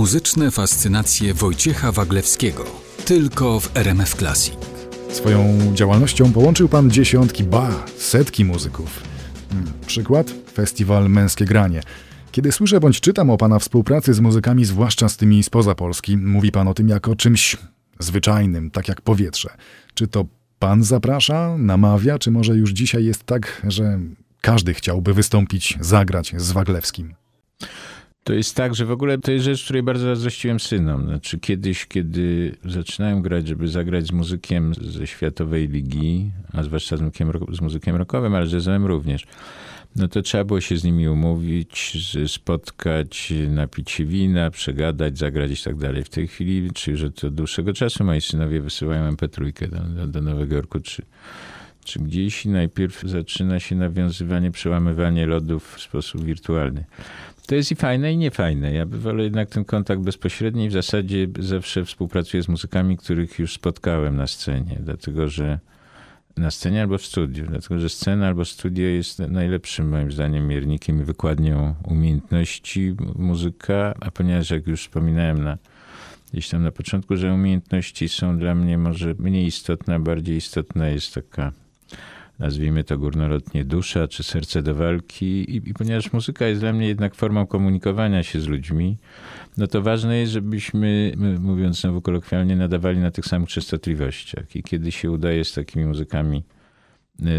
Muzyczne fascynacje Wojciecha Waglewskiego. Tylko w RMF Classic. Swoją działalnością połączył pan dziesiątki, ba, setki muzyków. Hmm, Przykład? Festiwal Męskie Granie. Kiedy słyszę bądź czytam o pana współpracy z muzykami, zwłaszcza z tymi spoza Polski, mówi pan o tym jako czymś zwyczajnym, tak jak powietrze. Czy to pan zaprasza, namawia, czy może już dzisiaj jest tak, że każdy chciałby wystąpić, zagrać z Waglewskim? To jest tak, że w ogóle to jest rzecz, której bardzo zazdrościłem synom. Znaczy kiedyś, kiedy zaczynałem grać, żeby zagrać z muzykiem ze światowej ligi, a zwłaszcza z muzykiem, z muzykiem rockowym, ale z jazzem również, no to trzeba było się z nimi umówić, spotkać, napić się wina, przegadać, zagrać i tak dalej. W tej chwili, czy już od dłuższego czasu moi synowie wysyłają MP3 do, do, Nowego Jorku, czy, czy gdzieś i najpierw zaczyna się nawiązywanie, przełamywanie lodów w sposób wirtualny. To jest i fajne, i niefajne. Ja wolę jednak ten kontakt bezpośredni. W zasadzie zawsze współpracuję z muzykami, których już spotkałem na scenie, dlatego że na scenie albo w studiu, dlatego że scena albo studio jest najlepszym moim zdaniem miernikiem i wykładnią umiejętności muzyka, a ponieważ jak już wspominałem na, gdzieś tam na początku, że umiejętności są dla mnie może mniej istotne, bardziej istotna jest taka nazwijmy to górnolotnie dusza czy serce do walki I, i ponieważ muzyka jest dla mnie jednak formą komunikowania się z ludźmi, no to ważne jest, żebyśmy, mówiąc znowu kolokwialnie, nadawali na tych samych częstotliwościach. I kiedy się udaje z takimi muzykami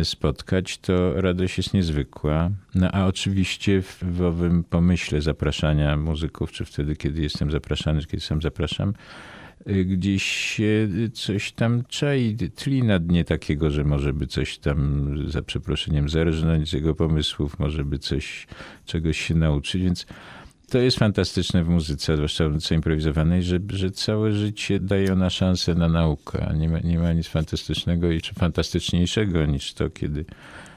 y, spotkać, to radość jest niezwykła. No a oczywiście w, w owym pomyśle zapraszania muzyków, czy wtedy, kiedy jestem zapraszany, czy kiedy sam zapraszam, gdzieś się coś tam czai, tli na dnie takiego, że może by coś tam, za przeproszeniem, zerżnąć z jego pomysłów, może by coś, czegoś się nauczyć, więc to jest fantastyczne w muzyce, zwłaszcza w muzyce improwizowanej, że, że całe życie daje ona szansę na naukę. Nie ma, nie ma nic fantastycznego i czy fantastyczniejszego niż to, kiedy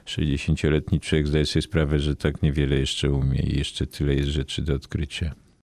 60-letni człowiek zdaje sobie sprawę, że tak niewiele jeszcze umie i jeszcze tyle jest rzeczy do odkrycia.